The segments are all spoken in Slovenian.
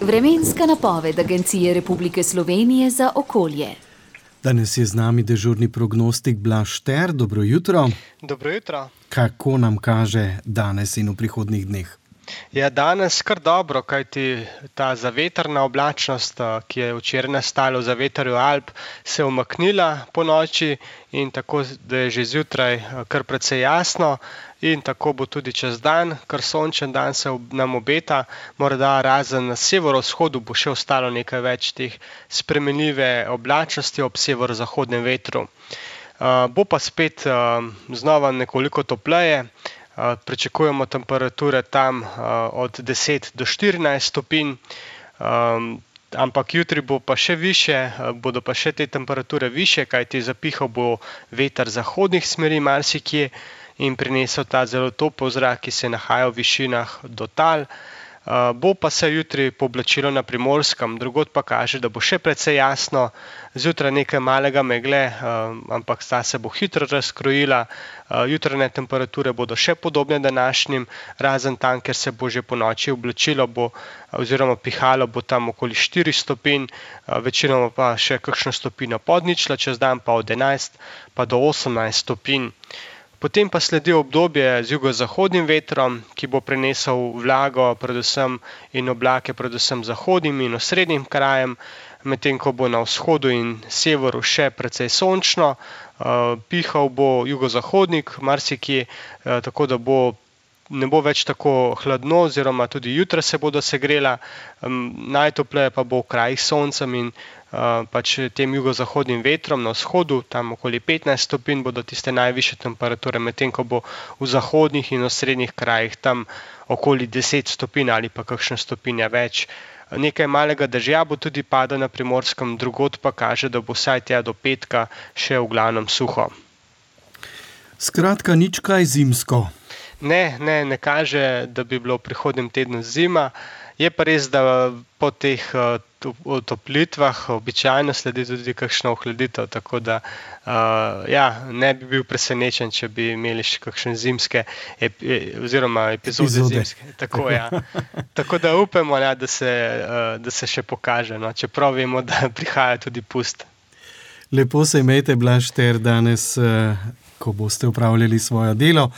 Vremenska napoved Agencije Republike Slovenije za okolje. Danes je z nami dežurni prognostik Blaž Ter. Dobro jutro. Dobro jutro. Kako nam kaže danes in v prihodnih dneh? Je danes kar dobro, kajti ta zavetrna oblačnost, ki je včeraj nastala v zavetrju Alp, se je umaknila po noči in tako, je že zjutraj kar precej jasno. In tako bo tudi čez dan, kar sončen dan se nam obeta, morda razen na severovzhodu bo še ostalo nekaj več teh spremenljive oblačnosti ob severozahodnem vetru. Bo pa spet znova nekoliko topleje. Pričakujemo temperature tam od 10 do 14 stopinj, ampak jutri bo pa še više, bodo pa še te temperature više, kajti zapihal bo veter zahodnih smeri marsikje in prinesel ta zelo topel zrak, ki se nahaja v višinah do tal. Bo pa se jutri pooblačilo na primorskem, drugod pa kaže, da bo še precej jasno, zjutraj nekaj malega megle, ampak ta se bo hitro razkrojila. Jutranje temperature bodo še podobne današnjim, razen tam, ker se bo že po noči oblačilo, bo, oziroma pihalo bo tam okoli 4 stopinj, večinoma pa še kakšno stopinjo pod ničlo, čez dan pa od 11 pa do 18 stopinj. Potem pa sledi obdobje z jugozahodnim vetrom, ki bo prenesel vlago, predvsem in oblake, predvsem zahodnim in osrednjim krajem, medtem ko bo na vzhodu in severu še precej sončno, pihal bo jugozahodnik, marsikje, tako da bo. Ne bo več tako hladno, oziroma tudi jutra se bodo segrela, najtopleje pa bo v krajih s soncem in pač tem jugozahodnim vetrom na vzhodu, tam okoli 15 stopinj bodo tiste najvišje temperature, medtem ko bo v zahodnih in osrednjih krajih tam okoli 10 stopinj ali pa kakšna stopinja več. Nekaj malega dežja bo tudi padlo na primorskem, drugod pa kaže, da bo vsaj tja do petka še v glavnem suho. Skratka, nič kaj zimsko. Ne, ne, ne kaže, da bi bilo v prihodnjem tednu zima. Je pa res, da po teh otoplitvah običajno sledi tudi kakšna ohladitev. Tako da ja, ne bi bil presenečen, če bi imeli še kakšne zimske, oziroma epizode, epizode. zimske. Tako, ja. Tako da upamo, ja, da, se, da se še pokaže, no? čeprav vemo, da prihaja tudi pust. Lepo se imejte, Blaž, ter danes ko boste upravljali svoje delo.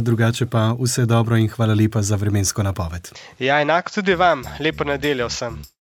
Drugače pa vse dobro in hvala lepa za vremensko napoved. Ja, enako tudi vam, lepo nedeljo vsem.